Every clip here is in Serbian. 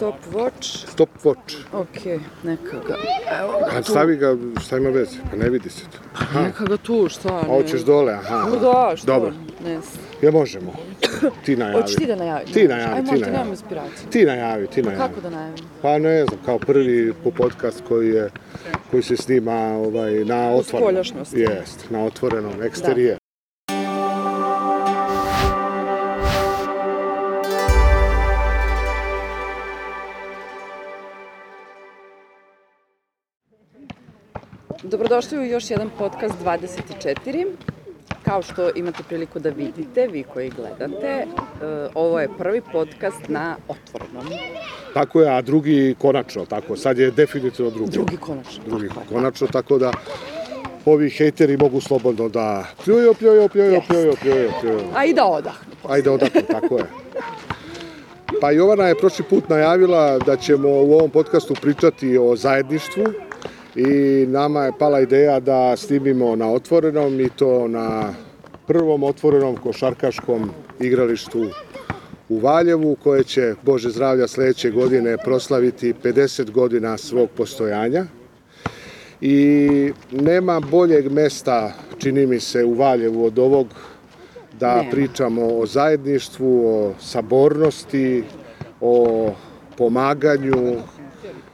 Stopwatch. Stopwatch. Ok, neka ga. Evo ga A tu. stavi ga, šta ima veze? Pa ne vidi se to. Aha. Neka ga tu, šta ne. hoćeš dole, aha. No da, što? Dobro. Ne znam. Ja možemo. Ti najavi. Hoćeš ti da najaviš? Ti najavi, Aj, ti najavi. nemam inspiraciju. Ti najavi, ti najavi. Kako da najavim? Pa ne znam, kao prvi po podcast koji je koji se snima ovaj, na otvorenom. spoljašnjosti. Jest, na otvorenom, eksterijer. Dobrodošli u još jedan podcast 24. Kao što imate priliku da vidite, vi koji gledate, e, ovo je prvi podcast na otvorenom. Tako je, a drugi konačno, tako. Sad je definitivno drugi. Drugi konačno. Drugi tako je. konačno, tako da ovi hejteri mogu slobodno da pljuju, pljuju, pljuju, pljuju, pljuju, pljuju. A i da odahnu. Ajde odakle, tako je. Pa Jovana je prošli put najavila da ćemo u ovom podcastu pričati o zajedništvu i nama je pala ideja da snimimo na otvorenom i to na prvom otvorenom košarkaškom igralištu u Valjevu koje će, Bože zdravlja, sledeće godine proslaviti 50 godina svog postojanja. I nema boljeg mesta, čini mi se, u Valjevu od ovog da Nema. pričamo o zajedništvu, o sabornosti, o pomaganju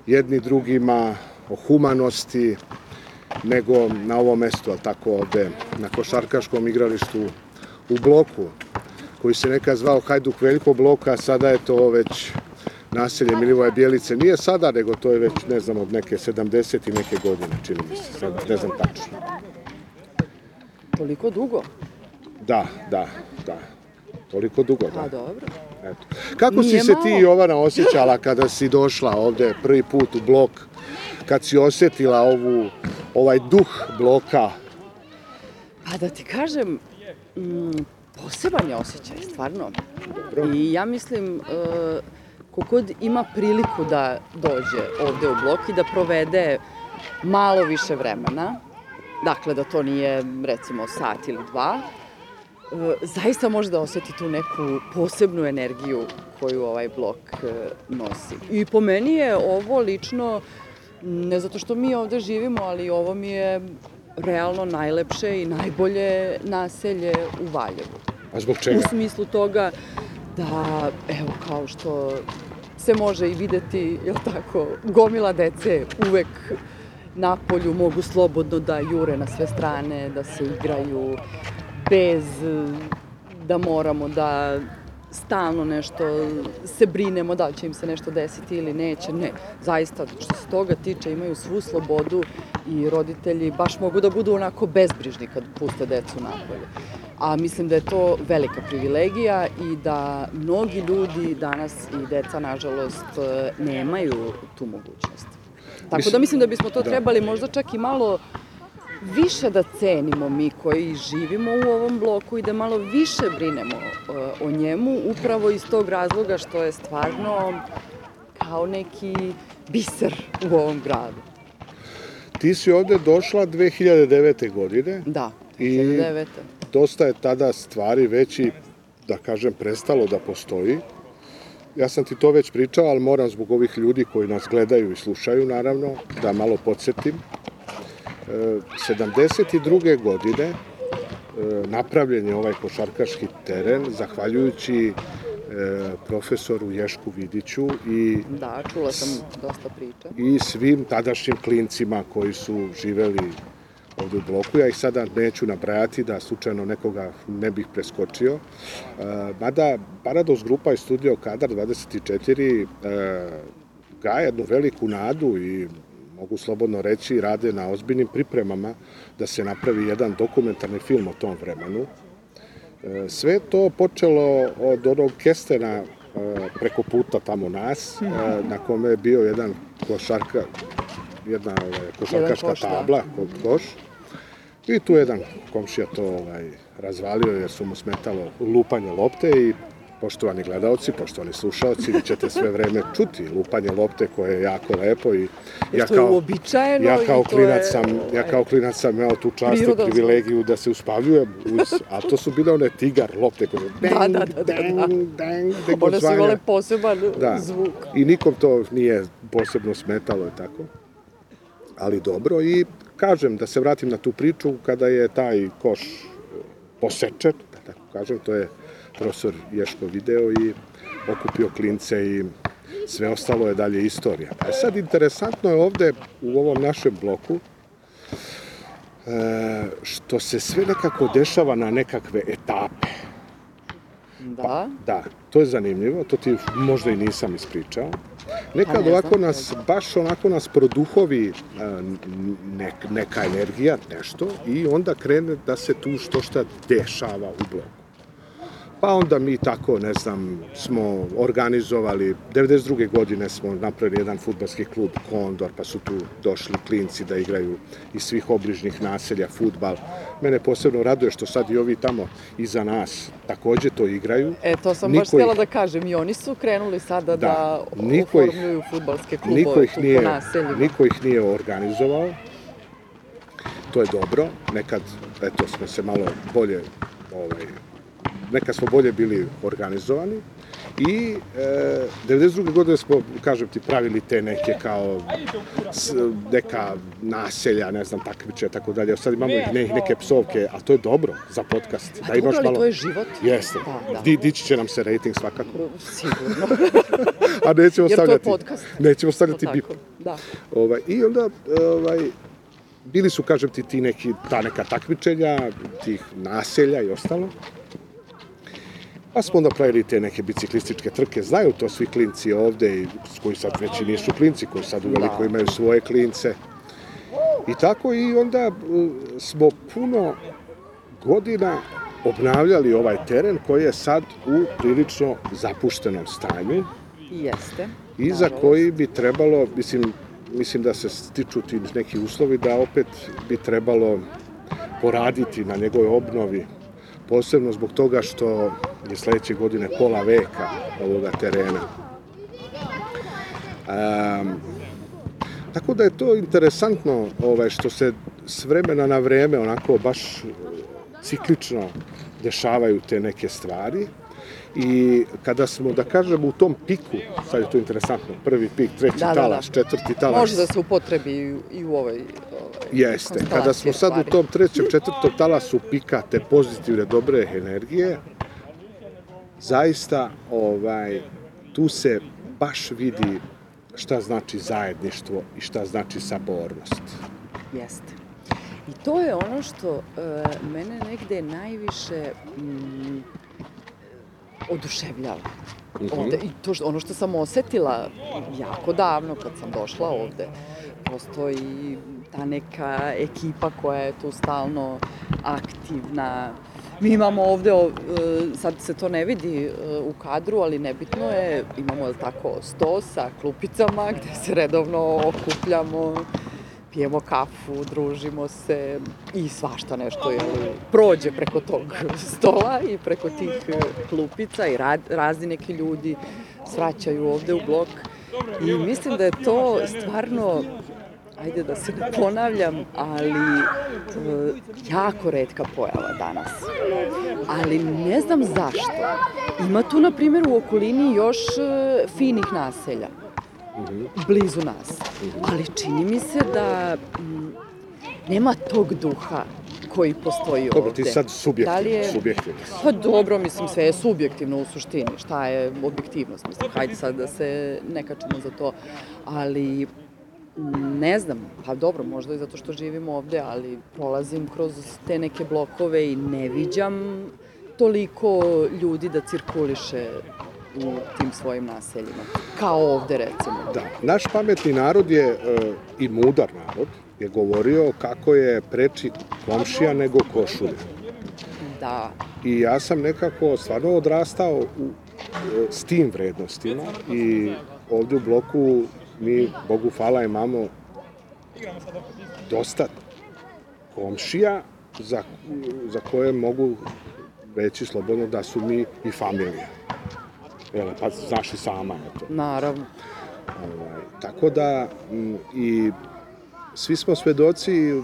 jedni drugima, o humanosti, nego na ovom mestu, ali tako ovde, na košarkaškom igralištu u bloku, koji se nekad zvao Hajduk Veljko bloka, a sada je to već naselje Milivoje Bijelice. Nije sada, nego to je već, ne znam, od neke 70 i neke godine, čini mi se, sad ne znam tačno. Toliko dugo? Da, da, da. Toliko dugo, da. dobro. Eto. Kako si Nije se malo. ti, Jovana, osjećala kada si došla ovde prvi put u blok, kad si osetila ovu, ovaj duh bloka? Pa da ti kažem, mm, poseban je osjećaj, stvarno. Dobro. I ja mislim, e, kogod ima priliku da dođe ovde u blok i da provede malo više vremena, dakle da to nije recimo sat ili dva, e, zaista može da oseti tu neku posebnu energiju koju ovaj blok e, nosi. I po meni je ovo lično, ne zato što mi ovde živimo, ali ovo mi je realno najlepše i najbolje naselje u Valjevu. A zbog U čega? smislu toga da, evo, kao što se može i videti, jel tako, gomila dece uvek na polju mogu slobodno da jure na sve strane, da se igraju bez da moramo da stalno nešto se brinemo da li će im se nešto desiti ili neće. Ne, zaista što se toga tiče imaju svu slobodu i roditelji baš mogu da budu onako bezbrižni kad puste decu napolje. A mislim da je to velika privilegija i da mnogi ljudi danas i deca, nažalost, eh, nemaju tu mogućnost. Tako Mislim- da mislim da bismo to da. trebali možda čak i malo više da cenimo mi koji živimo u ovom bloku i da malo više brinemo e, o njemu upravo iz tog razloga što je stvarno kao neki biser u ovom gradu. Ti si ovde došla 2009. godine. Da, I- 2009. Dosta je tada stvari već i, da kažem, prestalo da postoji. Ja sam ti to već pričao, ali moram zbog ovih ljudi koji nas gledaju i slušaju, naravno, da malo podsjetim. E, 72. godine e, napravljen je ovaj košarkaški teren, zahvaljujući e, profesoru Ješku Vidiću i Da, čula sam dosta priča. i svim tadašnjim klincima koji su živeli ovde u bloku. Ja ih sada neću nabrajati da slučajno nekoga ne bih preskočio. E, mada Paradox grupa i studio Kadar 24 e, gaje jednu veliku nadu i mogu slobodno reći rade na ozbiljnim pripremama da se napravi jedan dokumentarni film o tom vremenu. E, Sve to počelo od onog kestena e, preko puta tamo nas, e, na kome je bio jedan košarka, jedna ovaj, košarkaška koš, da. tabla, koš. I tu je jedan komšija to ovaj, razvalio jer su mu smetalo lupanje lopte i poštovani gledalci, poštovani slušalci, vi ćete sve vreme čuti lupanje lopte koje je jako lepo i ja kao, ja kao klinac sam, ja kao klinac sam imao tu čast i privilegiju da se uspavljujem uz, a to su bile one tigar lopte koje bang, da, da, da, bang, da. bang, bang, One su imale poseban da. zvuk. I nikom to nije posebno smetalo i tako. Ali dobro i kažem da se vratim na tu priču kada je taj koš posečen, da tako kažem, to je profesor Ješko video i okupio klince i sve ostalo je dalje istorija. A sad interesantno je ovde u ovom našem bloku e, što se sve nekako dešava na nekakve etape. Da. Pa, da, to je zanimljivo, to ti možda i nisam ispričao. Nekad Pa ne ovako nas, baš onako nas produhovi e, nek, neka energija, nešto, i onda krene da se tu što šta dešava u bloku. Pa onda mi tako, ne znam, smo organizovali, 92. godine smo napravili jedan futbalski klub Kondor, pa su tu došli klinci da igraju iz svih obližnjih naselja futbal. Mene posebno raduje što sad i ovi tamo iza nas takođe to igraju. E, to sam Niko baš htjela ih- da kažem. I oni su krenuli sada da, Da. Niko oformljuju futbalske klubove Niko ih nije, po naseljima. niko ih nije organizovao. To je dobro. Nekad, eto, smo se malo bolje, ovaj, nekad smo bolje bili organizovani. I e, 92. godine smo, kažem ti, pravili te neke kao s, neka naselja, ne znam, takmiče, tako dalje. Sad imamo ne, neke psovke, a to je dobro za podcast. Pa dobro, ali to je život. Jeste. Da, da. Di, dići će nam se rating svakako. Sigurno. A nećemo Jer to je stavljati. podcast. Nećemo stavljati bip. Da. Ovaj, I onda, ovaj, bili su, kažem ti, ti neki, ta neka takmičenja, tih naselja i ostalo. Pa smo onda pravili te neke biciklističke trke, znaju to svi klinci ovde, koji sad već i nisu klinci, koji sad uveliko Da. imaju svoje klince. I tako i onda smo puno godina obnavljali ovaj teren koji je sad u prilično zapuštenom stanju Jeste. i za koji bi trebalo, mislim, mislim da se stiču ti neki uslovi da opet bi trebalo poraditi na njegovoj obnovi, posebno zbog toga što je sledeće godine pola veka ovoga terena. Um, tako da je to interesantno ovaj, što se s vremena na vreme onako baš ciklično dešavaju te neke stvari i kada smo, da kažemo, u tom piku, sad je to interesantno, prvi pik, treći Da, da, da. talas, četvrti talas, Može da se upotrebi i u- ovoj, ovaj Jeste, kada smo sad u tom trećem, četvrtom talasu pika te pozitivne, dobre energije, zaista ovaj, tu se baš vidi šta znači zajedništvo i šta znači sabornost. Jeste. I to je ono što e, mene negde najviše mm, oduševljava. Mhm. Ovde, I to što, ono što sam osetila jako davno kad sam došla ovde, postoji ta neka ekipa koja je tu stalno aktivna. Mi imamo ovde, e, sad se to ne vidi e, u kadru, ali nebitno je, imamo tako sto sa klupicama gde se redovno okupljamo, pijemo kafu, družimo se i svašta nešto je prođe preko tog stola i preko tih klupica i rad, razni neki ljudi svraćaju ovde u blok i mislim da je to stvarno ajde da se ne ponavljam, ali e, jako redka pojava danas. Ali ne znam zašto. Ima tu, na primjer, u okolini još e, finih naselja blizu nas. Ali čini mi se da mm, nema tog duha koji postoji Dobro, ovde. ti sad subjektivno, Da je... subjektivno. Pa dobro, mislim, sve je subjektivno u suštini. Šta je objektivnost? Mislim, hajde sad da se ne kačemo za to. Ali, mm, ne znam, pa dobro, možda i zato što živimo ovde, ali prolazim kroz te neke blokove i ne viđam toliko ljudi da cirkuliše u tim svojim naseljima. Kao ovde, recimo. Da, naš pametni narod je, e, i mudar narod, je govorio kako je preči komšija nego košulja. Da, I ja sam nekako stvarno odrastao u, e, s tim vrednostima i ovde u bloku mi, Bogu hvala, imamo dosta komšija za, za koje mogu reći slobodno da su mi i familija. Jel, pa znaš i sama, eto. Naravno. Ovaj, tako da m, i svi smo svedoci,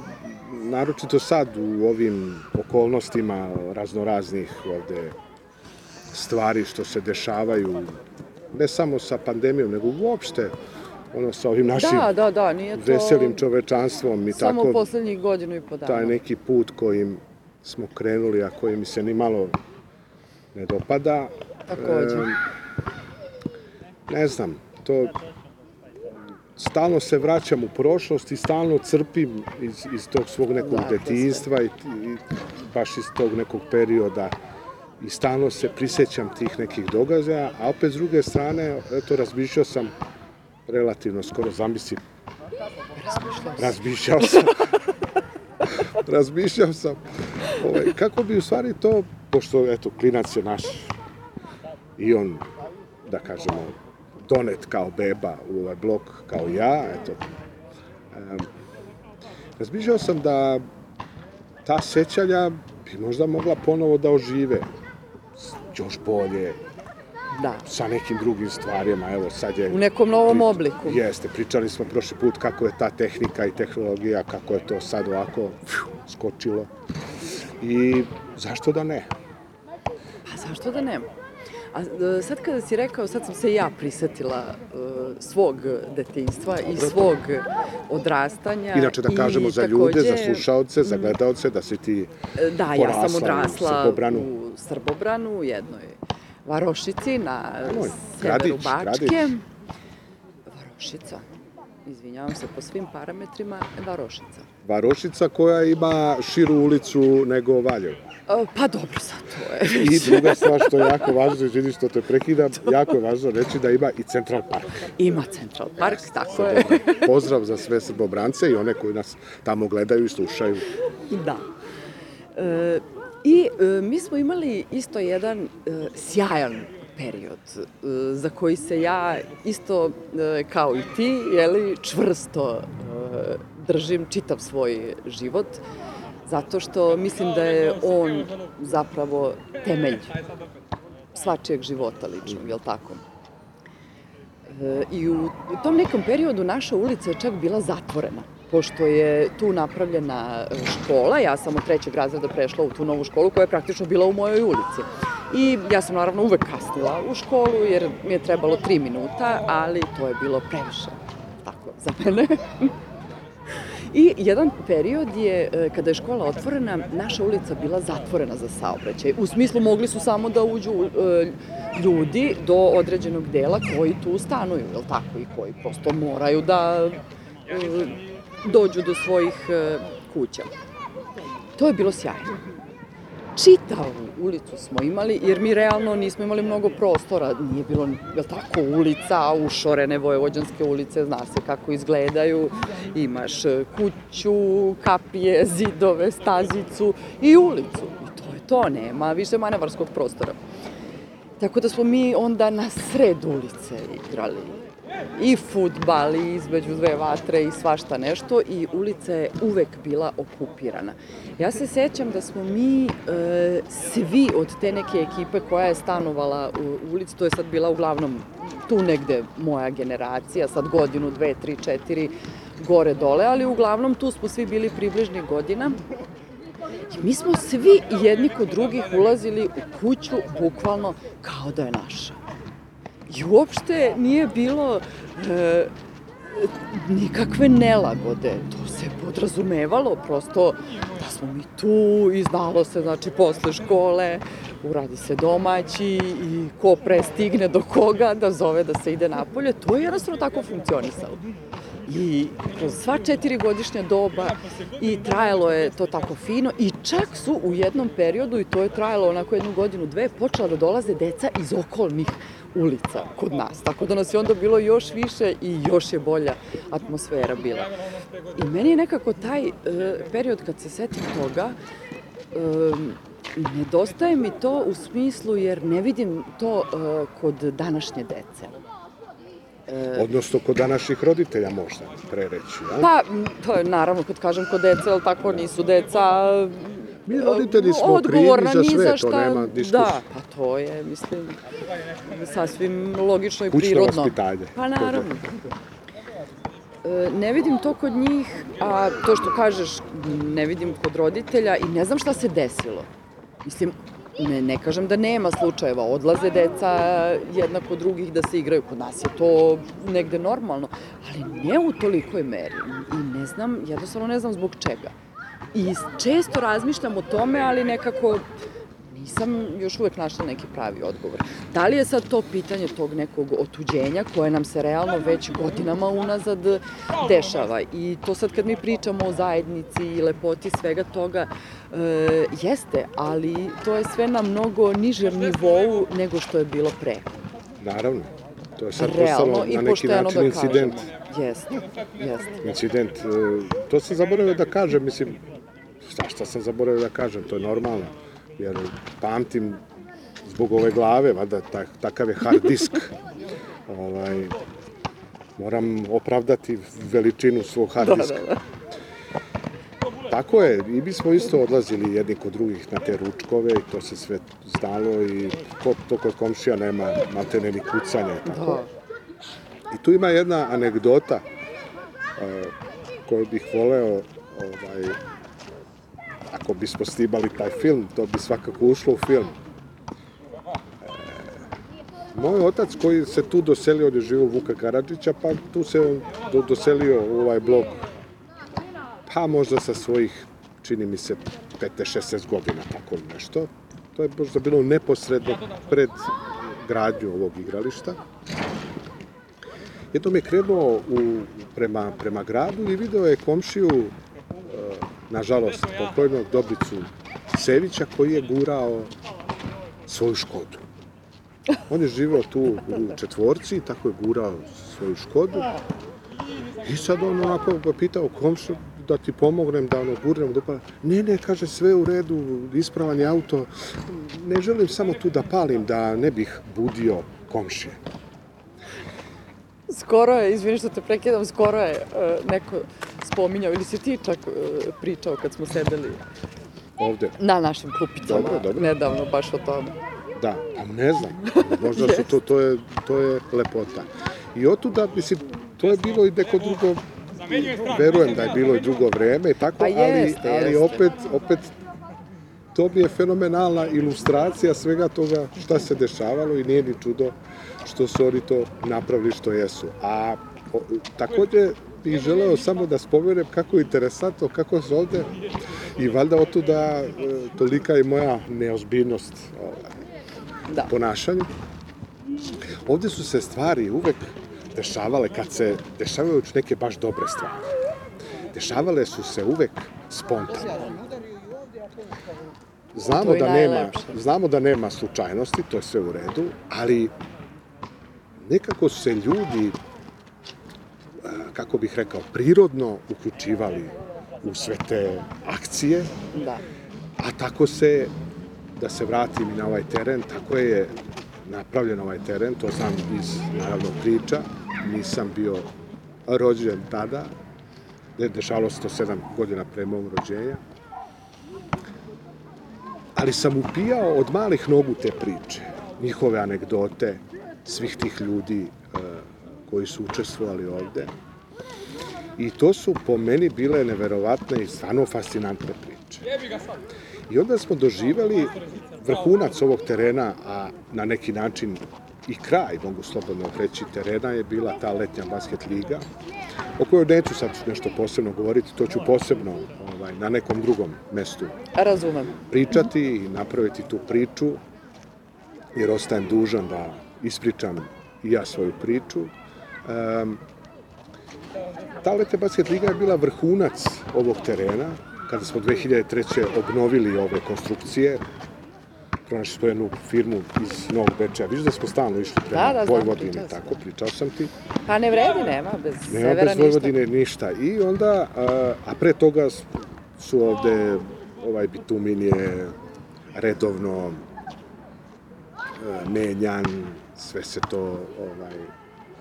naročito sad u ovim okolnostima raznoraznih ovde stvari što se dešavaju, ne samo sa pandemijom, nego uopšte ono sa ovim našim Da, da, da, nije to veselim čovečanstvom i samo tako poslednjih godinu i po dana. taj neki put kojim smo krenuli, a koji mi se ni malo ne dopada. Takođe. Em, ne znam, to stalno se vraćam u prošlost i stalno crpim iz, iz tog svog nekog Da, detinjstva i, i baš iz tog nekog perioda i stalno se prisećam tih nekih događaja, a opet s druge strane, eto, razmišljao sam relativno skoro, zamisli, razmišljao sam, razmišljao sam, ovaj, kako bi u stvari to, pošto, eto, klinac je naš i on, da kažemo, donet kao beba u ovaj blok kao ja, eto. Um, razmišljao sam da ta sećanja bi možda mogla ponovo da ožive još bolje, Da. sa nekim drugim stvarima, evo sad je... U nekom novom obliku. Jeste, pričali smo prošli put kako je ta tehnika i tehnologija, kako je to sad ovako fiu, skočilo. I zašto da ne? Pa zašto da nema? A e, sad kada si rekao, sad sam se ja prisetila e, svog detinjstva i svog odrastanja. Inače da kažemo za ljude, za takođe, slušaoce, za gledaoce, da si ti e, Da, ja sam porasla u odrasla Srbobranu. u Srbobranu, u jednoj varošici na Nemoj, severu Gradić, Bačke. Gradić. Varošica. Izvinjavam se po svim parametrima, Varošica. varošica koja ima širu ulicu nego Valjevo. E, Pa dobro, sad to je. I druga stvar što je jako važno, izvini što te prekidam, jako je važno reći da ima i Central Park. Ima Central Park, tako je. Pozdrav za sve srbobrance i one koji nas tamo gledaju i slušaju. Da. E, I e, mi smo imali isto jedan e, sjajan period e, za koji se ja isto e, kao i ti, jeli, čvrsto e, držim čitav svoj život zato što mislim da je on zapravo temelj svačijeg života ličnog, je li tako? I u tom nekom periodu naša ulica je čak bila zatvorena, pošto je tu napravljena e, škola, ja sam od trećeg razreda prešla u tu novu školu koja je praktično bila u mojoj ulici. I ja sam naravno uvek kasnila u školu jer mi je trebalo tri minuta, ali to je bilo previše, tako, za mene. I jedan period je, e, kada je škola otvorena, naša ulica bila zatvorena za saobraćaj. U smislu mogli su samo da uđu e, ljudi do određenog dela koji tu stanuju, je tako? I koji prosto moraju da dođu do svojih e, kuća. To je bilo sjajno. Čitavu ulicu smo imali, jer mi realno nismo imali mnogo prostora. Nije bilo, je tako, ulica, ušorene vojevođanske ulice, zna se kako izgledaju. Imaš e, kuću, kapije, zidove, stazicu i ulicu. I to je to, nema više manevarskog prostora. Tako da smo mi onda na sred ulice igrali i futbal i između dve vatre i svašta nešto i ulica je uvek bila okupirana. Ja se sećam da smo mi e, svi od te neke ekipe koja je stanovala u, ulici, to je sad bila uglavnom tu negde moja generacija, sad godinu, dve, tri, četiri, gore dole, ali uglavnom tu smo svi bili približnih godina. I mi smo svi jedni kod drugih ulazili u kuću bukvalno kao da je naša. I uopšte nije bilo e, nikakve nelagode. To se podrazumevalo prosto da smo mi tu i znalo se, znači, posle škole uradi se domaći i ko pre stigne do koga da zove da se ide napolje. To je jednostavno tako funkcionisalo. I kroz sva četiri godišnja doba i trajalo je to tako fino i čak su u jednom periodu, i to je trajalo onako jednu godinu, dve, počela da dolaze deca iz okolnih ulica kod nas. Tako da nas je onda bilo još više i još je bolja atmosfera bila. I meni je nekako taj e, period kad se setim toga, e, nedostaje mi to u smislu jer ne vidim to e, kod današnje dece. Odnosno kod današnjih roditelja možda pre reći. Ja? Pa, to je naravno kad kažem kod deca, ali tako nisu deca Mi roditelji smo krivi za sve, za to šta. nema diskusije. Da, pa to je, mislim, sasvim logično i Kućno prirodno. vaspitanje. Pa naravno. E, Ne vidim to kod njih, a to što kažeš, ne vidim kod roditelja i ne znam šta se desilo. Mislim, ne, ne kažem da nema slučajeva, odlaze deca jednako drugih da se igraju, kod nas je to negde normalno, ali ne u tolikoj meri. I ne znam, jednostavno ne znam zbog čega. I često razmišljam o tome, ali nekako nisam još uvek našla neki pravi odgovor. Da li je sad to pitanje tog nekog otuđenja koje nam se realno već godinama unazad dešava i to sad kad mi pričamo o zajednici i lepoti svega toga, e, jeste, ali to je sve na mnogo nižem nivou nego što je bilo pre. Naravno. To je sad Realno postalo na neki pošteno način da incident. Jeste, jeste. Incident. e, To sam zaboravio da kažem, mislim, šta šta sam zaboravio da kažem, to je normalno. Jer pamtim zbog ove glave, valjda tak, takav je hard disk. ovaj, moram opravdati veličinu svog hard Da, diska. da, da. Tako je, i mi smo isto odlazili jedni kod drugih na te ručkove i to se sve znalo i ko, to kod komšija nema maltene ni kucanja i tako. Da. I tu ima jedna anegdota uh, koju bih voleo ovaj, ako bismo snimali taj film, to bi svakako ušlo u film. E, moj otac koji se tu doselio, on je živio Vuka Karadžića, pa tu se do, doselio u ovaj blok, pa možda sa svojih, čini mi se, 15-16 godina, tako nešto. To je možda bilo neposredno pred gradnju ovog igrališta. Jednom je krenuo u, prema, prema gradu i video je komšiju, e, nažalost, pokojnog Dobricu Sevića, koji je gurao svoju škodu. On je živeo tu u četvorci, tako je gurao svoju škodu. I sad on onako ga pitao komšu da ti pomognem, da ono gurnem, da pa... Ne, ne, kaže, sve u redu, ispravan je auto. Ne želim samo tu da palim, da ne bih budio komšije. Skoro je, izvini što te prekidam, skoro je e, neko spominjao, ili si ti čak e, pričao kad smo sedeli Ovde. na našim klupicama Dobro, dobro. nedavno baš o tome. Da, a ne znam, možda su to, to je, to je lepota. I otuda, mislim, to je bilo i neko drugo, verujem da je bilo i drugo vreme i tako, Pa ali, jeste, ali jeste. opet, opet to mi je fenomenalna ilustracija svega toga šta se dešavalo i nije ni čudo što su oni to napravili što jesu. A o, takođe bih želeo samo da spomenem kako je interesantno, kako se ovde i valjda otuda e, tolika i moja neozbiljnost ovaj, Da. ponašanju. Ovde su se stvari uvek dešavale kad se dešavaju neke baš dobre stvari. Dešavale su se uvek spontano. Znamo da nema, znamo da nema slučajnosti, to je sve u redu, ali nekako su se ljudi, a, kako bih rekao, prirodno uključivali u sve te akcije, Da. A tako se, da se vratim i na ovaj teren, tako je napravljen ovaj teren, to znam iz, naravno, priča. Nisam bio rođen tada, ne dešavalo se to sedam godina pre mog rođenja. Ali sam upijao od malih nogu te priče, njihove anegdote, svih tih ljudi e, koji su učestvovali ovde. I to su po meni bile neverovatne i stvarno fascinantne priče. I onda smo doživeli vrhunac ovog terena, a na neki način i kraj, mogu slobodno reći, terena je bila ta letnja basket liga, o kojoj neću sad nešto posebno govoriti, to ću posebno ovaj, na nekom drugom mestu Razumem. pričati i napraviti tu priču, jer ostajem dužan da ispričam i ja svoju priču. Um, ta letnja basket liga je bila vrhunac ovog terena, kada smo 2003. obnovili ove konstrukcije, pronašli smo jednu firmu iz Novog Bečeja. Vidiš da smo stalno išli prema Da, da, znam, pričao sam. tako, pričao sam ti. Pa ne vredi, nema, bez Nema severa bez ništa. Vojvodine ništa. I onda, a, a pre toga su ovde, ovaj bitumin je redovno e, menjan, sve se to ovaj,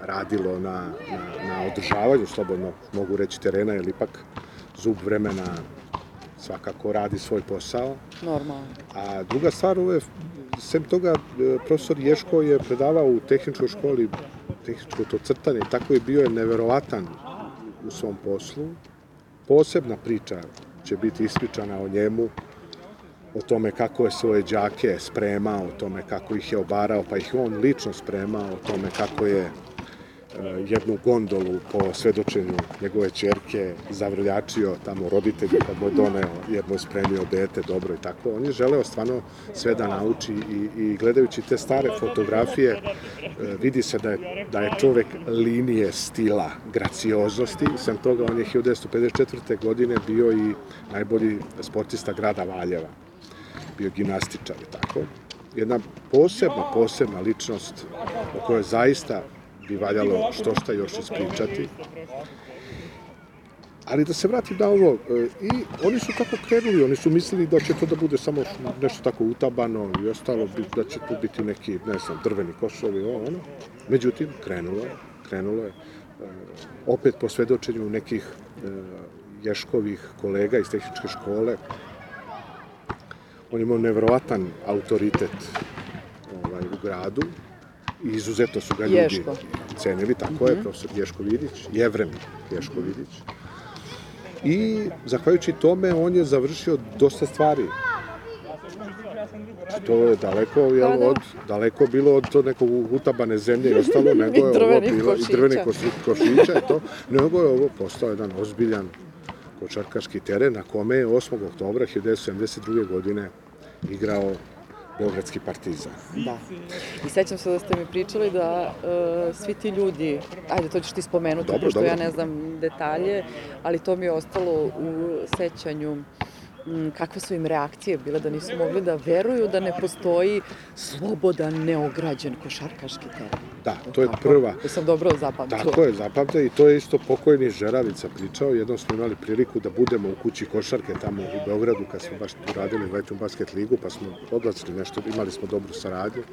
radilo na, na, na održavanju, slobodno mogu reći terena, jer ipak zub vremena svakako radi svoj posao. Normalno. A druga stvar, ove, sem toga, e, profesor Ješko je predavao u tehničkoj školi, tehničko to crtanje, tako je bio je neverovatan u svom poslu. Posebna priča će biti ispričana o njemu, o tome kako je svoje đake spremao, o tome kako ih je obarao, pa ih on lično spremao, o tome kako je jednu gondolu po svedočenju njegove čerke zavrljačio tamo roditelju kad mu je doneo jedno spremio dete dobro i tako. On je želeo stvarno sve da nauči i, i gledajući te stare fotografije eh, vidi se da je, da je čovek linije stila, gracioznosti. Sem toga on je 1954. godine bio i najbolji sportista grada Valjeva. Bio gimnastičar i tako. Jedna posebna, posebna ličnost o kojoj zaista bi valjalo što šta još ispričati. Ali da se vratim na ovo, e, i oni su tako krenuli, oni su mislili da će to da bude samo nešto tako utabano i ostalo, da će tu biti neki, ne znam, drveni košovi, ovo, ono. Međutim, krenulo je, krenulo je, e, opet po svedočenju nekih e, ješkovih kolega iz tehničke škole, on imao nevrovatan autoritet ovaj, u gradu, i izuzetno su ga ljudi Ješko. cenili, tako mm -hmm. je, profesor Ješko Vidić, Jevrem Ješko Vidić. I zahvaljujući tome on je završio dosta stvari. To je daleko, jel, Pa da. od, daleko bilo od to nekog utabane zemlje i ostalo, nego je ovo bilo, i koši- košića i to, nego je ovo postao jedan ozbiljan košarkaški teren na kome je 8. oktobra 1972. godine igrao Beogradski partizan. Da. I sećam se da ste mi pričali da e, svi ti ljudi, ajde to ćeš ti spomenuti, Dobro, pošto dobro. ja ne znam detalje, ali to mi je ostalo u sećanju m, kakve su im reakcije bile, da nisu mogli da veruju da ne postoji slobodan, neograđen košarkaški teren. Da, to je Tako? prva. To sam dobro zapamtila. Tako je, zapamte, i to je isto pokojni Žeravica pričao. Jednom smo imali priliku da budemo u kući košarke tamo u Beogradu, kad smo baš tu radili basket ligu, pa smo odlazili nešto, imali smo dobru saradnju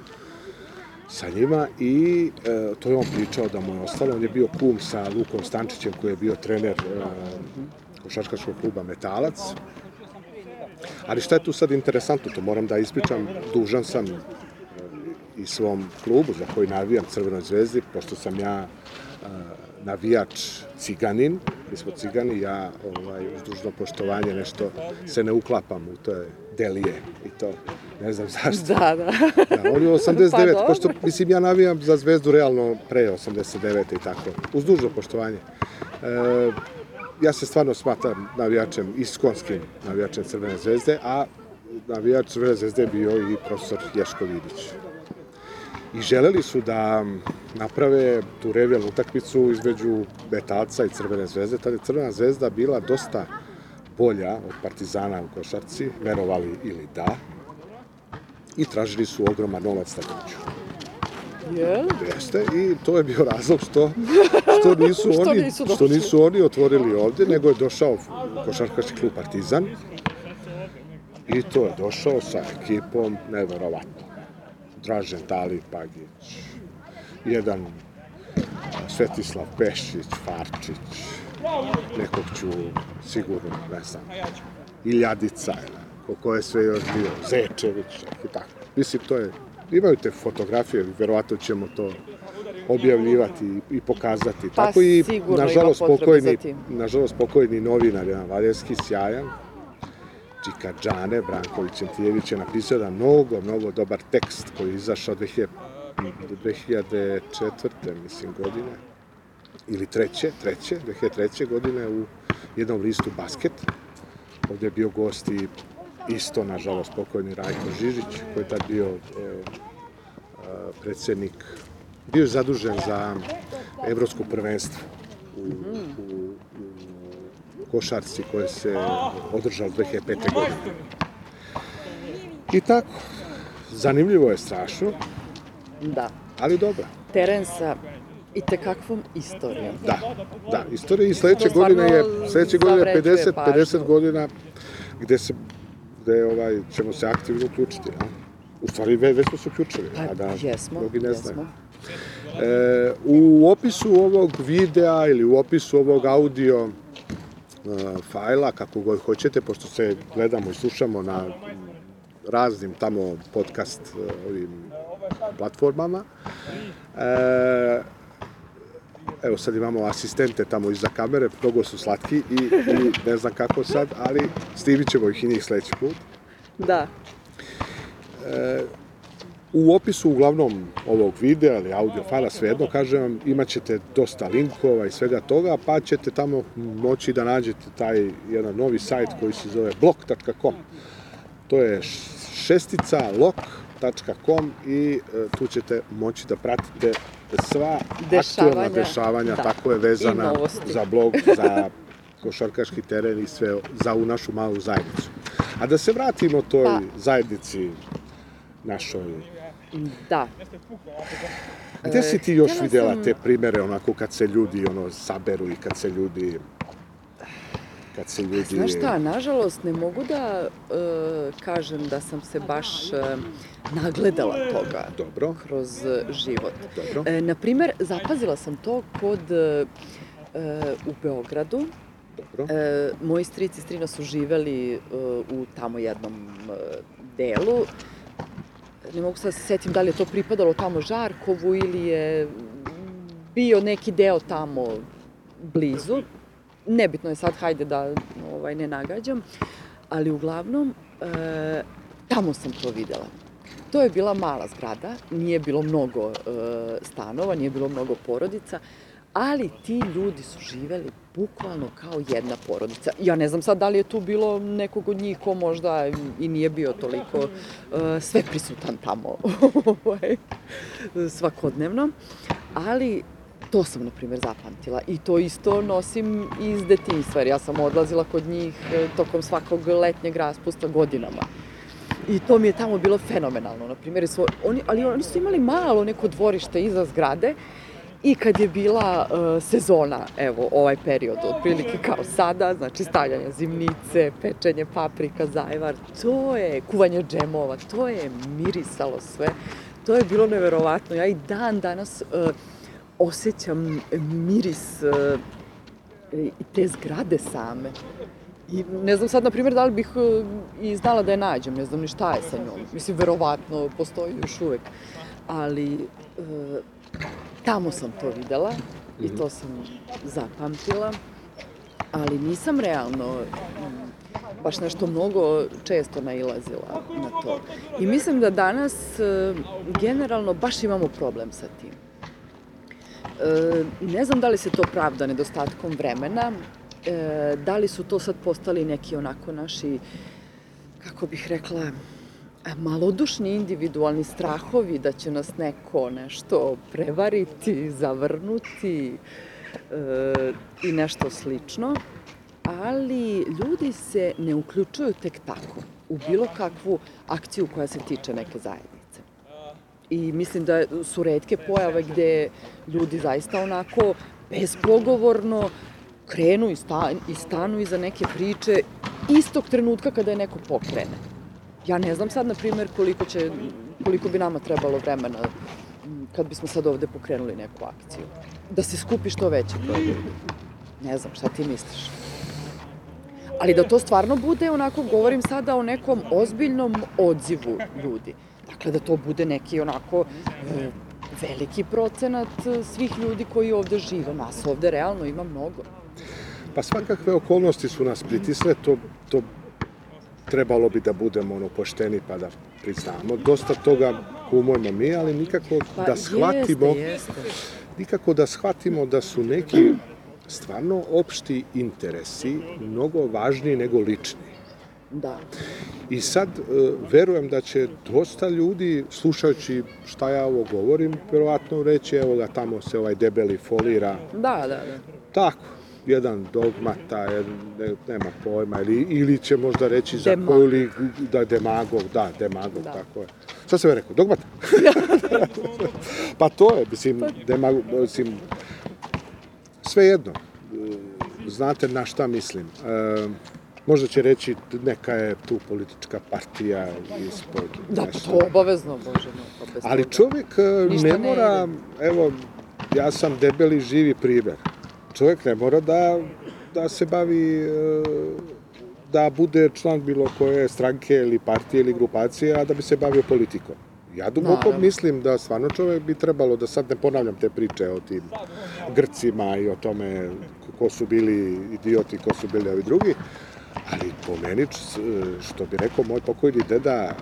sa njima i e, to je on pričao da mu je ostalo. On je bio kum sa Lukom Stančićem koji je bio trener e, košarkaškog kluba Metalac. Ali šta je tu sad interesantno, to moram da ispričam, dužan sam e, i svom klubu za koji navijam Crvenoj zvezdi, pošto sam ja e, navijač ciganin, mi smo cigani, ja ovaj, uz dužno poštovanje nešto se ne uklapam u te delije i to, ne znam zašto. Da, da. Da, on je 89, Pa dobro. pošto, mislim, ja navijam za zvezdu realno pre 89 i tako, uz dužno poštovanje. E, ja se stvarno smatram navijačem, iskonskim navijačem Crvene zvezde, a navijač Crvene zvezde je bio i profesor Ješko Vidić. I želeli su da naprave tu revijalnu utakmicu između Metalca i Crvene zvezde. Tada je Crvena zvezda bila dosta bolja od Partizana u košarci, verovali ili da, i tražili su ogroman novac na kuću. Jel? Jeste, i to je bio razlog što, što, nisu, Što oni, nisu što nisu oni otvorili ovdje, nego je došao košarkaški klub Partizan i to je došao sa ekipom neverovatno. Dražen Tali Pagić, jedan Svetislav Pešić, Farčić, nekog ću sigurno, ne znam, Iljadica, ko, ko je sve još bio, Zečević, i tako. Mislim, to je, imaju te fotografije, verovatno ćemo to objavljivati i, pokazati. Pa, tako i, nažalost, pokojni, nažalost, pokojni novinar, jedan Valjerski, sjajan, Čika Džane, Branković Entijević je napisao jedan mnogo, mnogo dobar tekst koji je izašao 2000, 2004. mislim godine, ili treće, treće, 2003. godine u jednom listu Basket. Ovdje je bio gost i isto, nažalost, pokojni Rajko Žižić, koji je tad bio e, a, predsednik, bio je zadužen za evropsko prvenstvo u, u, u košarci koje se održalo 2005. godine. I tako, zanimljivo je strašno, Da. ali dobro. Teren sa i tekakvom istorijom. Da, da, istorija i sledeće godine je, sledeće godine je zavređuje 50, pažnju. 50 godina gde se, gde ovaj, ćemo se aktivno uključiti, ja? U stvari, ve- već smo se uključili, Pa, a da jesmo, mnogi ne jesmo. znaju. E, u opisu ovog videa ili u opisu ovog audio fajla, kako god hoćete, pošto se gledamo i slušamo na raznim tamo podcast e, ovim platformama. E, evo sad imamo asistente tamo iza kamere, mnogo su slatki i, i ne znam kako sad, ali snimit ćemo ih i njih sledeći put. Da. E, u opisu uglavnom ovog videa ili audio fajla, svejedno kažem vam, imat ćete dosta linkova i svega toga, pa ćete tamo moći da nađete taj jedan novi sajt koji se zove blog.com. To je šestica lok.com i e, tu ćete moći da pratite sva Dešavanja, aktualna dešavanja, da. tako je vezana za blog, za košarkaški teren i sve za u našu malu zajednicu. A da se vratimo toj Pa. zajednici našoj. Da. Gde si ti još htjela videla sam- te primere onako kad se ljudi ono saberu i kad se ljudi kad se ljudi Znaš šta, nažalost ne mogu da e, kažem da sam se baš e, nagledala toga Dobro, kroz život. dobro. E, naprimer, zapazila sam to kod e, e, u Beogradu. Dobro. E, moji strici i strina su živeli e, u tamo jednom e, delu. Ne mogu sad da se setim da li je to pripadalo tamo Žarkovu ili je bio neki deo tamo blizu. Nebitno je sad, hajde da ovaj, ne nagađam. Ali uglavnom, e, tamo sam to videla. To je bila mala zgrada, nije bilo mnogo e, stanova, nije bilo mnogo porodica, ali ti ljudi su živeli bukvalno kao jedna porodica. Ja ne znam sad da li je tu bilo nekog od njih ko možda i nije bio toliko e, sve prisutan tamo ovaj, svakodnevno, ali to sam, na primjer, zapamtila. I to isto nosim iz detinjstva, jer ja sam odlazila kod njih e, tokom svakog letnjeg raspusta godinama. I to mi je tamo bilo fenomenalno, na primjer, su, oni, ali oni su imali malo neko dvorište iza zgrade i kad je bila e, sezona, evo, ovaj period, otprilike kao sada, znači stavljanje zimnice, pečenje paprika, zajvar, to je kuvanje džemova, to je mirisalo sve, to je bilo neverovatno. Ja i dan danas e, osjećam miris i te zgrade same. I ne znam sad, na primjer, da li bih e, i znala da je nađem, ne znam ni šta je sa njom. Mislim, verovatno postoji još uvek. Ali e, tamo sam to videla i to sam zapamtila, ali nisam realno mm, baš nešto mnogo često nailazila na to. I mislim da danas e, generalno baš imamo problem sa tim. E, ne znam da li se to pravda nedostatkom vremena, e, da li su to sad postali neki onako naši, kako bih rekla, malodušni individualni strahovi da će nas neko nešto prevariti, zavrnuti e, i nešto slično. Ali ljudi se ne uključuju tek tako u bilo kakvu akciju koja se tiče neke zajednice. I mislim da su redke pojave gde ljudi zaista onako bezpogovorno krenu i, sta, i stanu iza neke priče istog trenutka kada je neko pokrene. Ja ne znam sad, na primjer, koliko, će, koliko bi nama trebalo vremena kad bismo sad ovde pokrenuli neku akciju. Da se skupi što veći broj ljudi. Ne znam, šta ti misliš? Ali da to stvarno bude, onako, govorim sada o nekom ozbiljnom odzivu ljudi. Dakle, da to bude neki onako veliki procenat e, svih ljudi koji ovde žive. Nas ovde realno ima mnogo. Pa svakakve okolnosti su nas pritisle, to, to trebalo bi da budemo ono pošteni pa da priznamo. Dosta toga kumujemo mi, ali nikako da shvatimo, Pa Jeste, jeste. nikako da shvatimo da su neki stvarno opšti interesi mnogo važniji nego lični. Da. I sad e, verujem da će dosta ljudi, slušajući šta ja ovo govorim, verovatno reći, evo ga tamo se ovaj debeli folira. Da, da, da. Tako, jedan dogmata, ne, nema pojma, ili, ili će možda reći za Demagog. koju ligu, da demagog, da, demagog, Da. tako je. Šta sam ja rekao, dogmata? pa to je, mislim, demagog, mislim, sve jedno, znate na šta mislim. E, možda će reći neka je tu politička partija ispod Da, pa to obavezno, bože moj. pa Ali čovjek e, Ništa ne ne mora, evo, ja sam debeli živi primer. Čovjek ne mora da, da se bavi e, da bude član bilo koje stranke ili partije ili grupacije, a da bi se bavio politikom. Ja duboko Naravno. mislim da stvarno čovjek bi trebalo, da sad ne ponavljam te priče o tim Grcima i o tome ko su bili idioti, ko su bili ovi drugi, ali po meni, što bi rekao moj pokojni deda,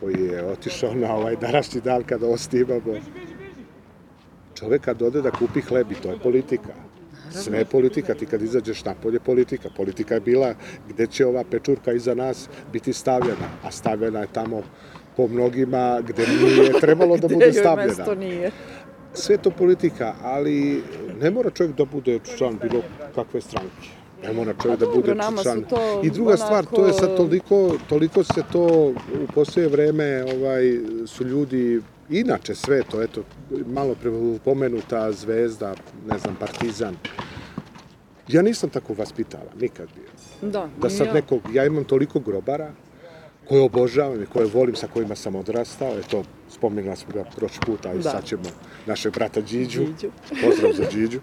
koji je otišao na ovaj današnji dan kada ovo snimamo, čovek kad ode da kupi hleb i to je politika. Sve je politika, ti kad izađeš napolje politika. Politika je bila gde će ova pečurka iza nas biti stavljena, a stavljena je tamo po mnogima gde nije trebalo da Gde bude joj stavljena. mesto nije. Sve to politika, ali ne mora čovjek da bude član bilo kakve stranke. Ne mora čovjek da bude član. I druga stvar, to je sad toliko, toliko se to u poslije vreme ovaj, su ljudi inače sve to, eto, malo pomenuta zvezda, ne znam, partizan. Ja nisam tako vaspitavan, nikad bio. Da, Da sad ja. nekog, ja imam toliko grobara koje obožavam i koje volim, sa kojima sam odrastao, eto, spomenula smo ga prošli puta i Da. sad ćemo našeg brata Điđu, Điđu. pozdrav za Điđu.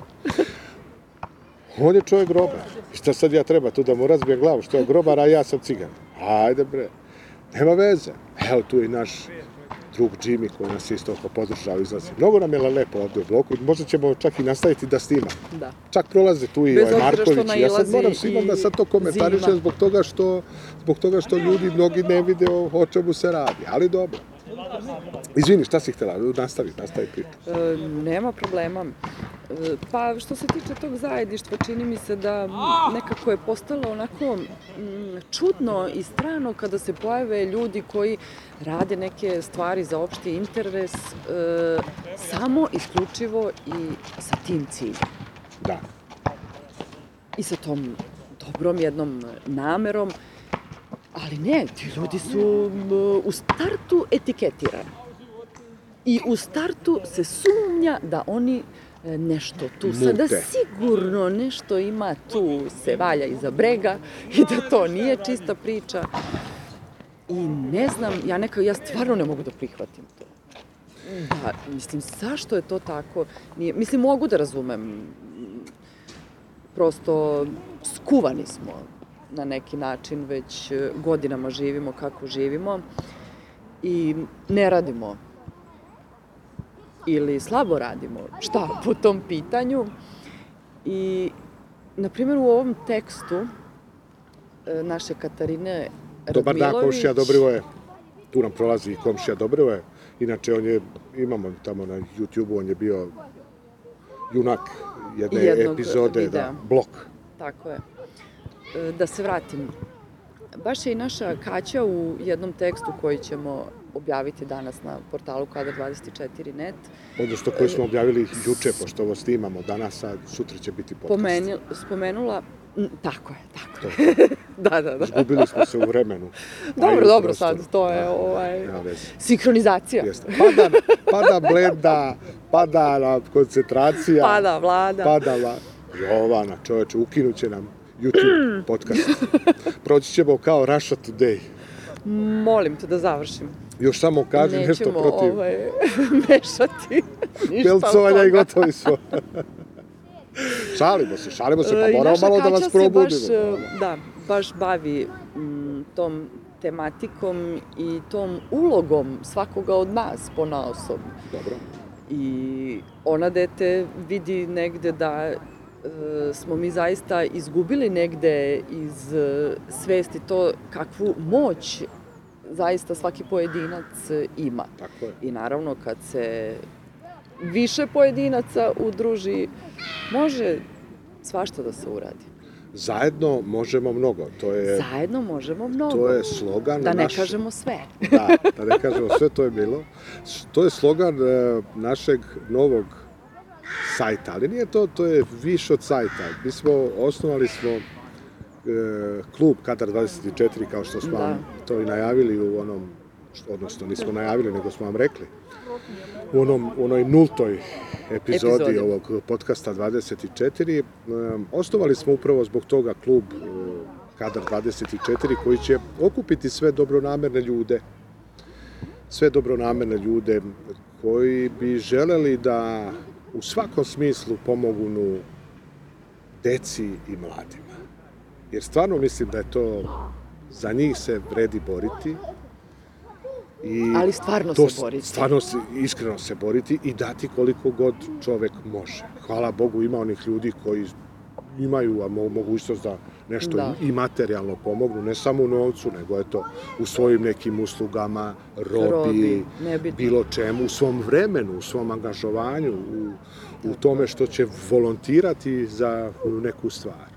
On je čovjek grobar. I šta sad ja treba tu da mu razbijem glavu, što je grobar, a ja sam cigan. Ajde bre, nema veze. Evo tu je i naš drug Jimmy koji nas isto oko podržao izlazi. Mnogo nam je lepo ovdje u bloku, možda ćemo čak i nastaviti da snima. Da. Čak prolaze tu i ovaj Marković. Ja sad moram svima da sad to komentarišem zbog toga što zbog toga što ljudi mnogi ne vide o, o čemu se radi, ali dobro. Izvini, šta si htjela? Nastavi, nastavi priču. E, nema problema. E, Pa što se tiče tog zajedništva, čini mi se da nekako je postalo onako m, čudno i strano kada se pojave ljudi koji rade neke stvari za opšti interes e, samo isključivo i sa tim ciljem. Da. i sa tom dobrom jednom namerom, ali ne, ti ljudi su u startu etiketirani. I u startu se sumnja da oni e, nešto tu sada Mute. sigurno nešto ima tu se valja iza brega i da to nije čista priča. I ne znam, ja neka, ja stvarno ne mogu da prihvatim to. Da, mislim, zašto je to tako? Nije, mislim, mogu da razumem prosto skuvani smo na neki način, već e, godinama živimo kako živimo i ne radimo ili slabo radimo šta po tom pitanju. I, na primjer, u ovom tekstu e, naše Katarine Dobar dan, komšija Dobrivoje. Tu nam prolazi komšija Dobrivoje. Inače, on je, imamo tamo na YouTube-u, on je bio junak jedne Jednog epizode, videa. da, blok. Tako je. E, Da se vratim. Baš je i naša Kaća u jednom tekstu koji ćemo objaviti danas na portalu Kadar24.net Odnosno koji smo objavili juče, pošto ovo snimamo danas, a sutra će biti podcast. pomeni, spomenula... Tako je, tako je. da, da, da. Izgubili smo se u vremenu. Dobro, u dobro, prostoru. sad to je Da, ovaj, nema veze. sinhronizacija. Jeste. Pada, pada blenda, pada koncentracija. Pada vlada. Pada la... Jovana, čoveče, ukinuće nam YouTube podcast. Proći ćemo kao Russia Today. Molim te da završim. Još samo kaži nešto Nećemo protiv ovaj, mešati ništa pelcovanja i gotovi smo. šalimo se, šalimo se, E, pa i moramo malo da vas probudimo. Baš, e, da, baš bavi m, tom tematikom i tom ulogom svakoga od nas po naosob. Dobro. I ona dete vidi negde da e, smo mi zaista izgubili negde iz e, svesti to kakvu moć zaista svaki pojedinac ima. Tako je. I naravno kad se više pojedinaca udruži, može svašta da se uradi. Zajedno možemo mnogo. To je, Zajedno možemo mnogo. to je slogan da ne naš- kažemo sve. Da, da ne kažemo sve, to je bilo. To je slogan e, našeg novog sajta, ali nije to, to je više od sajta. Mi smo, osnovali smo e, klub Kadar 24, kao što smo Da. vam to i najavili u onom, odnosno nismo najavili, nego smo vam rekli, u onom, u onoj nultoj epizodi, Epizodi. ovog podcasta 24. E, osnovali smo upravo zbog toga klub e, Kadar 24 koji će okupiti sve dobronamerne ljude, sve dobronamerne ljude koji bi želeli da u svakom smislu pomognu deci i mladima. Jer stvarno mislim da je to, za njih se vredi boriti. I Ali stvarno to se boriti. Stvarno se, iskreno se boriti i dati koliko god čovek može. Hvala Bogu ima onih ljudi koji imaju mogućnost da nešto Da. i materijalno pomognu, ne samo u novcu, nego eto u svojim nekim uslugama, robi, Robi, nebitno. bilo čemu, u svom vremenu, u svom angažovanju, u, u tome što će volontirati za neku stvar.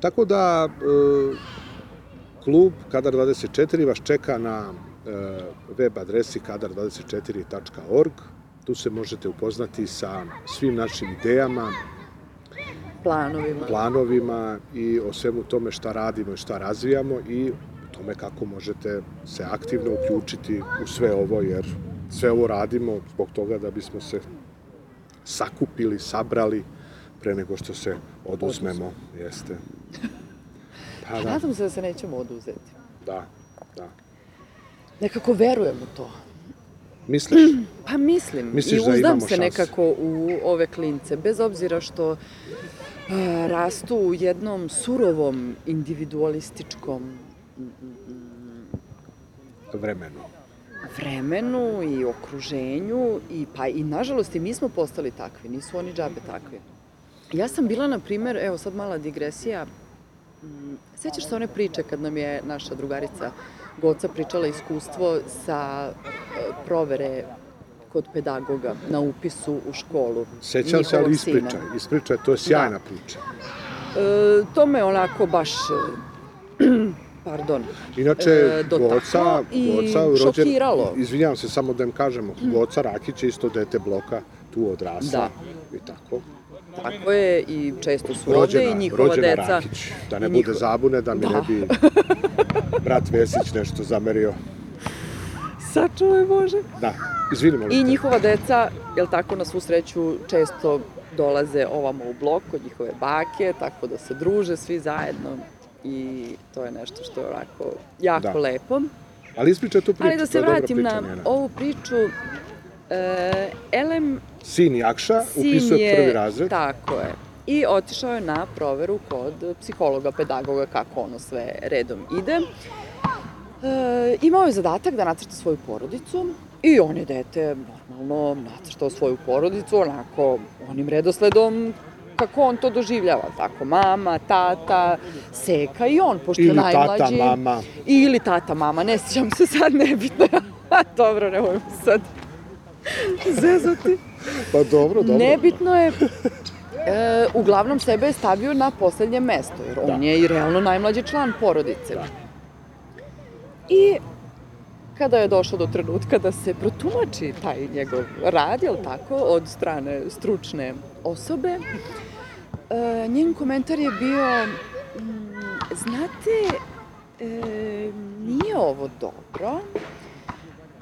Tako da, e, klub Kadar 24 vas čeka na e, web adresi kadar24.org. Tu se možete upoznati sa svim našim idejama, Planovima. planovima i o svemu tome šta radimo i šta razvijamo i tome kako možete se aktivno uključiti u sve ovo, jer sve ovo radimo zbog toga da bismo se sakupili, sabrali pre nego što se oduzmemo. Jeste. Pa da, Nadam se da se nećemo oduzeti. da, da. Nekako verujem u to. Misliš? Pa mislim, Misliš i da uzdam imamo se šanse? nekako u ove klince, bez obzira što rastu u jednom surovom, individualističkom Vremenu. vremenu i okruženju i pa i nažalost i mi smo postali takvi, nisu oni džabe takvi. Ja sam bila, na primer, evo sad mala digresija, sećaš se one priče kad nam je naša drugarica Goca pričala iskustvo sa e, provere kod pedagoga na upisu u školu. Sećam se, ali ispričaj. Ispričaj, to je sjajna priča. E, to me onako baš, pardon, Inače, e, Goca, i Goca rođen, šokiralo. izvinjavam se samo da im kažemo, Goca Rakić je isto dete bloka, tu odrasla Da. i tako. Tako je i često su ovde Rođena, i njihova rođena deca. Rakić, da ne i bude zabune, da mi Da. ne bi brat Vesić nešto zamerio. Sačuvaj Bože. Da, izvini molim I te. njihova deca, jel tako, na svu sreću često dolaze ovamo u blok kod njihove bake, tako da se druže svi zajedno i to je nešto što je onako jako Da. lepo. Ali ispričaj tu priču, Ali da se je vratim priča na njena. ovu priču, e, Elem Sin Jakša sin upisuje je, prvi razred. tako je, i otišao je na proveru kod psihologa, pedagoga, kako ono sve redom ide. E, imao je zadatak da nacrta svoju porodicu i on je dete normalno nacrtao svoju porodicu onako onim redosledom kako on to doživljava, tako mama, tata, seka i on, pošto je Ili tata, najmlađi. mama. Ili tata, mama, ne sjećam se sad, nebitno. Dobro, nemoj sad zezati. Pa dobro, dobro. Nebitno je, e, uglavnom sebe je stavio na poslednje mesto, jer on Da. je i realno najmlađi član porodice. Da. I kada je došlo do trenutka da se protumači taj njegov rad, jel tako, od strane stručne osobe, e, njen komentar je bio, mm, znate, e, nije ovo dobro,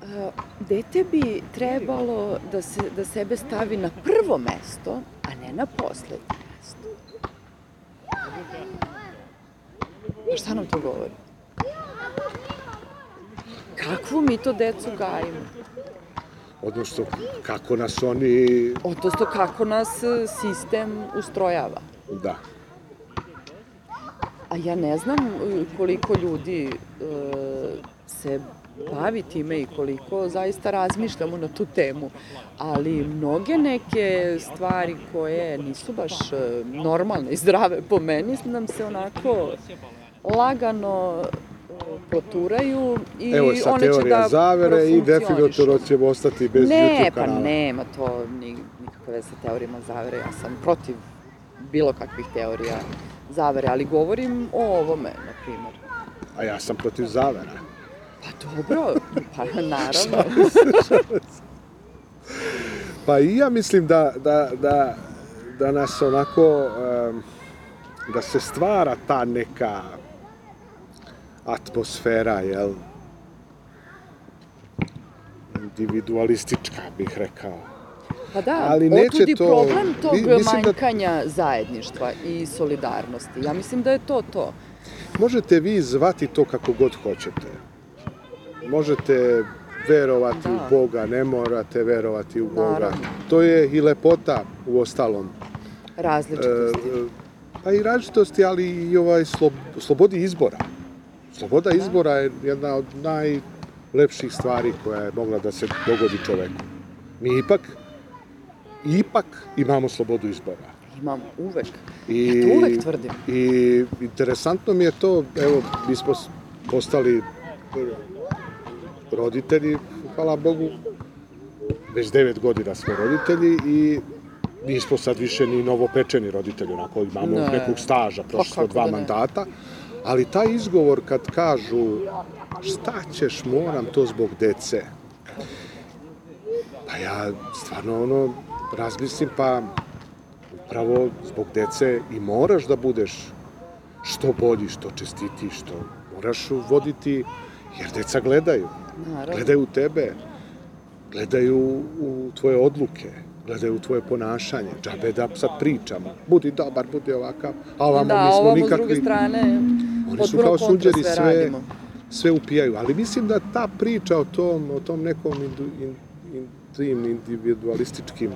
E, dete bi trebalo da, se, da sebe stavi na prvo mesto, a ne na poslednje mesto. Šta nam to govori? Kakvu mi to decu gajimo? Odnosno, kako nas oni... Odnosno, kako nas e, sistem ustrojava? Da. A ja ne znam e, koliko ljudi e, se bavi time i koliko zaista razmišljamo na tu temu, ali mnoge neke stvari koje nisu baš e, normalne i zdrave po meni nam se onako lagano poturaju i Evo sa one će da zavere i definitivno ćemo ostati bez Ne, YouTube pa kanala. nema to ni, nikakve veze sa teorijama zavere. Ja sam protiv bilo kakvih teorija zavere, ali govorim o ovome, na primjer. A ja sam protiv zavera. Pa dobro, pa naravno. Pa i ja mislim da, da, da, da nas onako, em, da se stvara ta neka atmosfera, jel? Individualistička bih rekao. Pa da, Ali neće to- problem tog mi- da- manjkanja zajedništva i solidarnosti. Ja mislim da je to to. Možete vi zvati to kako god hoćete. Možete verovati Da. u Boga, ne morate verovati u Boga. Naravno. To je i lepota u ostalom Različitosti. E, pa i različitosti, ali i ovaj slob, slobodi izbora. Sloboda izbora je jedna od najlepših stvari koja je mogla da se dogodi čoveku. Mi ipak, ipak imamo slobodu izbora. Imam uvek. I, Ja to uvek tvrdim. I interesantno mi je to, evo, mi smo postali roditelji, hvala Bogu, već devet godina smo roditelji i nismo sad više ni novopečeni roditelji, onako imamo Ne. nekog staža, prošli smo dva da ne. mandata, ali taj izgovor kad kažu šta ćeš, moram to zbog dece, pa ja stvarno ono razmislim pa upravo zbog dece i moraš da budeš što bolji, što čestiti, što moraš voditi, jer deca gledaju. Naravno. Gledaju tebe, gledaju u tvoje odluke, gledaju u tvoje ponašanje. Džabe da sad pričamo. Budi dobar, budi ovakav. A ovamo da, mi smo ovamo s nikakvi... druge strane, Oni su potpuno kao kontra sunđeri sve, sve, sve upijaju. Ali mislim da ta priča o tom, o tom nekom indu, in, in, tim individualističkim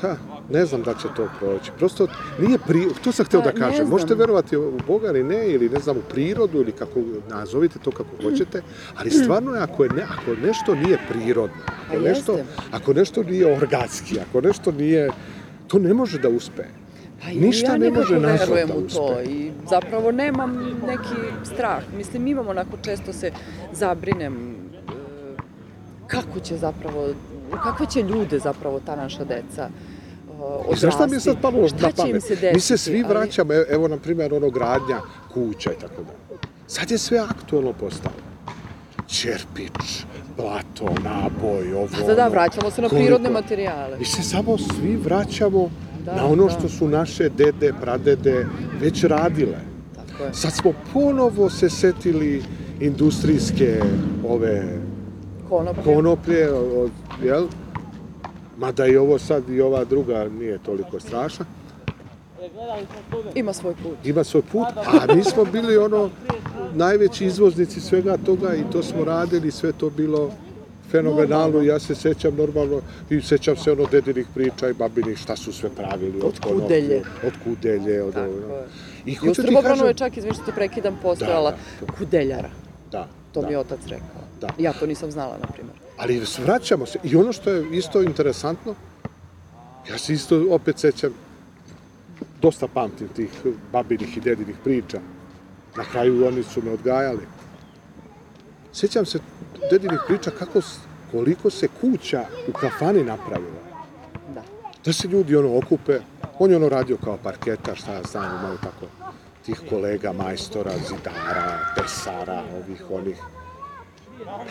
Pa, ne znam da će to proći. Prosto nije pri... To sam hteo Pa, da ne kažem. Možete verovati u Boga ili ne, ili ne znam, u prirodu, ili kako nazovite to kako hoćete, ali stvarno je, ako, je ne, ako nešto nije prirodno, ako Pa nešto, ako nešto nije organski, ako nešto nije... To ne može da uspe. Pa i Ništa ja ne može nazad verujem u to i zapravo nemam neki strah. Mislim, imam onako često se zabrinem e, kako će zapravo, u kakve će ljude zapravo ta naša deca uh, I znaš šta mi je sad palo na pamet? se desiti? Mi se svi ali- vraćamo, e- evo na primjer ono gradnja kuća i tako da. Sad je sve aktuelno postalo. Čerpič, blato, naboj, ovo, da, da, vraćamo se na prirodne materijale. Mi se samo svi vraćamo Da, na ono da. što su naše dede, pradede već radile. Tako je. Sad smo ponovo se setili industrijske ove Konoplje. konoplje, od, jel? Mada i ovo sad i ova druga nije toliko strašna. Ima svoj put. ima svoj put, a mi smo bili ono najveći izvoznici svega toga i to smo radili, sve to bilo fenomenalno, ja se sećam normalno i sećam se ono dedinih priča i babinih šta su sve pravili Od konoplje, kudelje. od kudelje, od Tako je. I I u Srbobranu je čak, izvini što te prekidam, postojala Da, da, kudeljara. da, To da. mi je otac rekao. Da. Ja to nisam znala, na primjer. Ali vraćamo se. I ono što je isto interesantno, ja se isto opet sećam, dosta pamtim tih babinih i dedinih priča. Na kraju oni su me odgajali. Sećam se dedinih priča kako, koliko se kuća u kafani napravila. Da. Da se ljudi ono okupe, on je ono radio kao parketa, šta ja znam, imaju tako tih kolega, majstora, zidara, tesara, ovih, onih.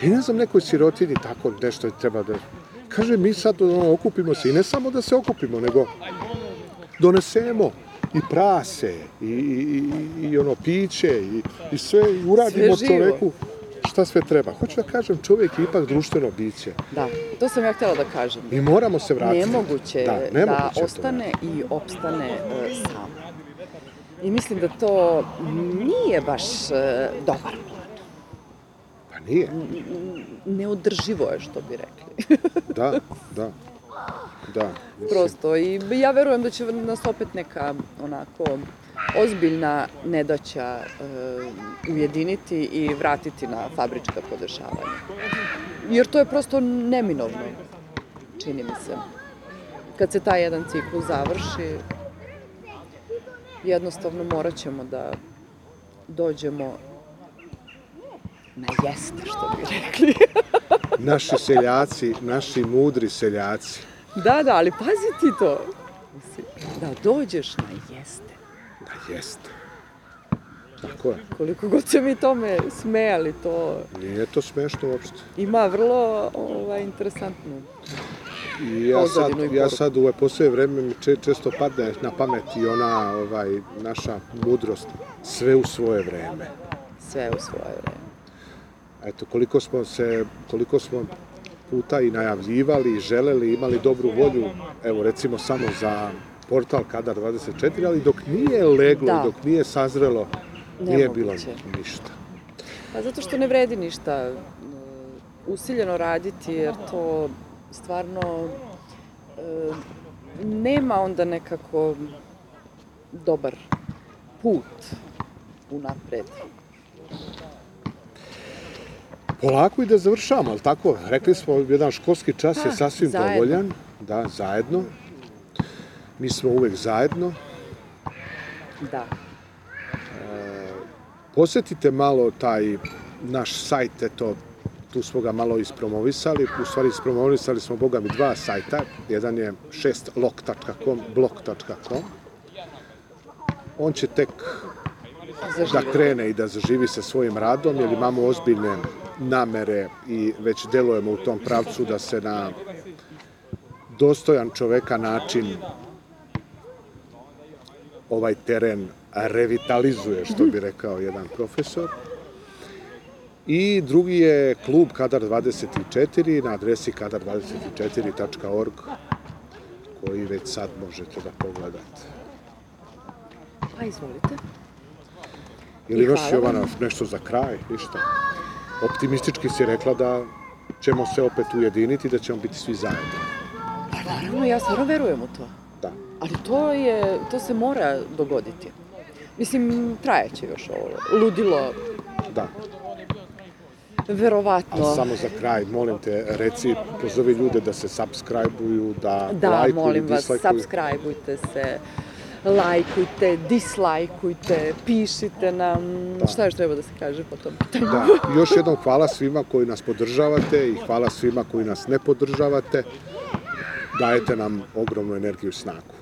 I ne znam, nekoj sirotini tako nešto je treba da... Kaže, mi sad ono, okupimo se i ne samo da se okupimo, nego donesemo i prase, i, i, i, i ono piće, i, i sve, i uradimo Sve čoveku šta sve treba. Hoću da kažem, čovjek je ipak društveno biće. Da, to sam ja htjela da kažem. Mi moramo se vratiti. Nemoguće da, da, nemoguće je to ostane i opstane e, sam. I mislim da to nije baš e, dobar plan. Pa nije. Neodrživo je, što bi rekli. Da, da. Da. mislim, Prosto. I ja verujem da će nas opet neka onako ozbiljna nedaća e, ujediniti i vratiti na fabrička podešavanja. Jer to je prosto neminovno, čini mi se. Kad se taj jedan ciklus završi, jednostavno morat ćemo da dođemo na jeste, što bi rekli. Naši seljaci, naši mudri seljaci. Da, da, ali pazi ti to. Da dođeš na jeste. Da jeste. Tako je. Koliko god se mi tome smejali, to Nije to smešno uopšte. ima vrlo ovaj, interesantnu. I ja sad, i ja sad u ove poslije vreme mi če- često padne na pamet i ona ovaj, naša mudrost. Sve u svoje vreme. Sve u svoje vreme. Eto, koliko smo se, koliko smo puta i najavljivali i želeli, imali dobru volju, evo recimo samo za portal Kadar 24, ali dok nije leglo Da. dok nije sazrelo, nije bilo ništa. Pa zato što ne vredi ništa e, usiljeno raditi, jer to stvarno e, nema onda nekako dobar put unapred. Polako i da završavamo, ali tako? Rekli smo, jedan školski čas je Pa, sasvim zajedno. dovoljan. Da, zajedno. Mi smo uvek zajedno. Da. Posetite malo taj naš sajt, eto, tu smo ga malo ispromovisali, u stvari ispromovisali smo, boga mi, dva sajta, jedan je 6lok.com, blog.com, on će tek da Zaživeti. krene i da zaživi sa svojim radom, jer imamo ozbiljne namere i već delujemo u tom pravcu da se na dostojan čoveka način ovaj teren revitalizuje, što bi rekao jedan profesor. I drugi je klub Kadar 24 na adresi kadar24.org koji već sad možete da pogledate. Pa izvolite. Ili još. Jovana nešto za kraj, ništa. Optimistički si rekla da ćemo se opet ujediniti, da ćemo biti svi zajedno. Pa naravno, ja stvarno verujem u to. Ali to, je, to se mora dogoditi. Mislim, trajeće još ovo. Ludilo, Da. verovatno. A samo za kraj, molim te, reci, pozovi ljude da se subscribe-uju, da, Da, lajkuju, molim vas, subscribeujte se, lajkujte, dislajkujte, pišite nam, Da. šta još treba da se kaže po tom pitanju. Da, još jednom hvala svima koji nas podržavate i hvala svima koji nas ne podržavate. Dajete nam ogromnu energiju i snagu.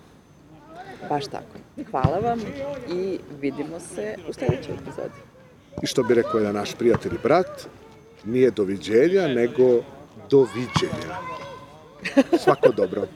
Baš tako. Hvala vam i vidimo se u sledećoj epizodi. I što bi rekao jedan naš prijatelj i brat, nije doviđenja, nego doviđenja. Svako dobro.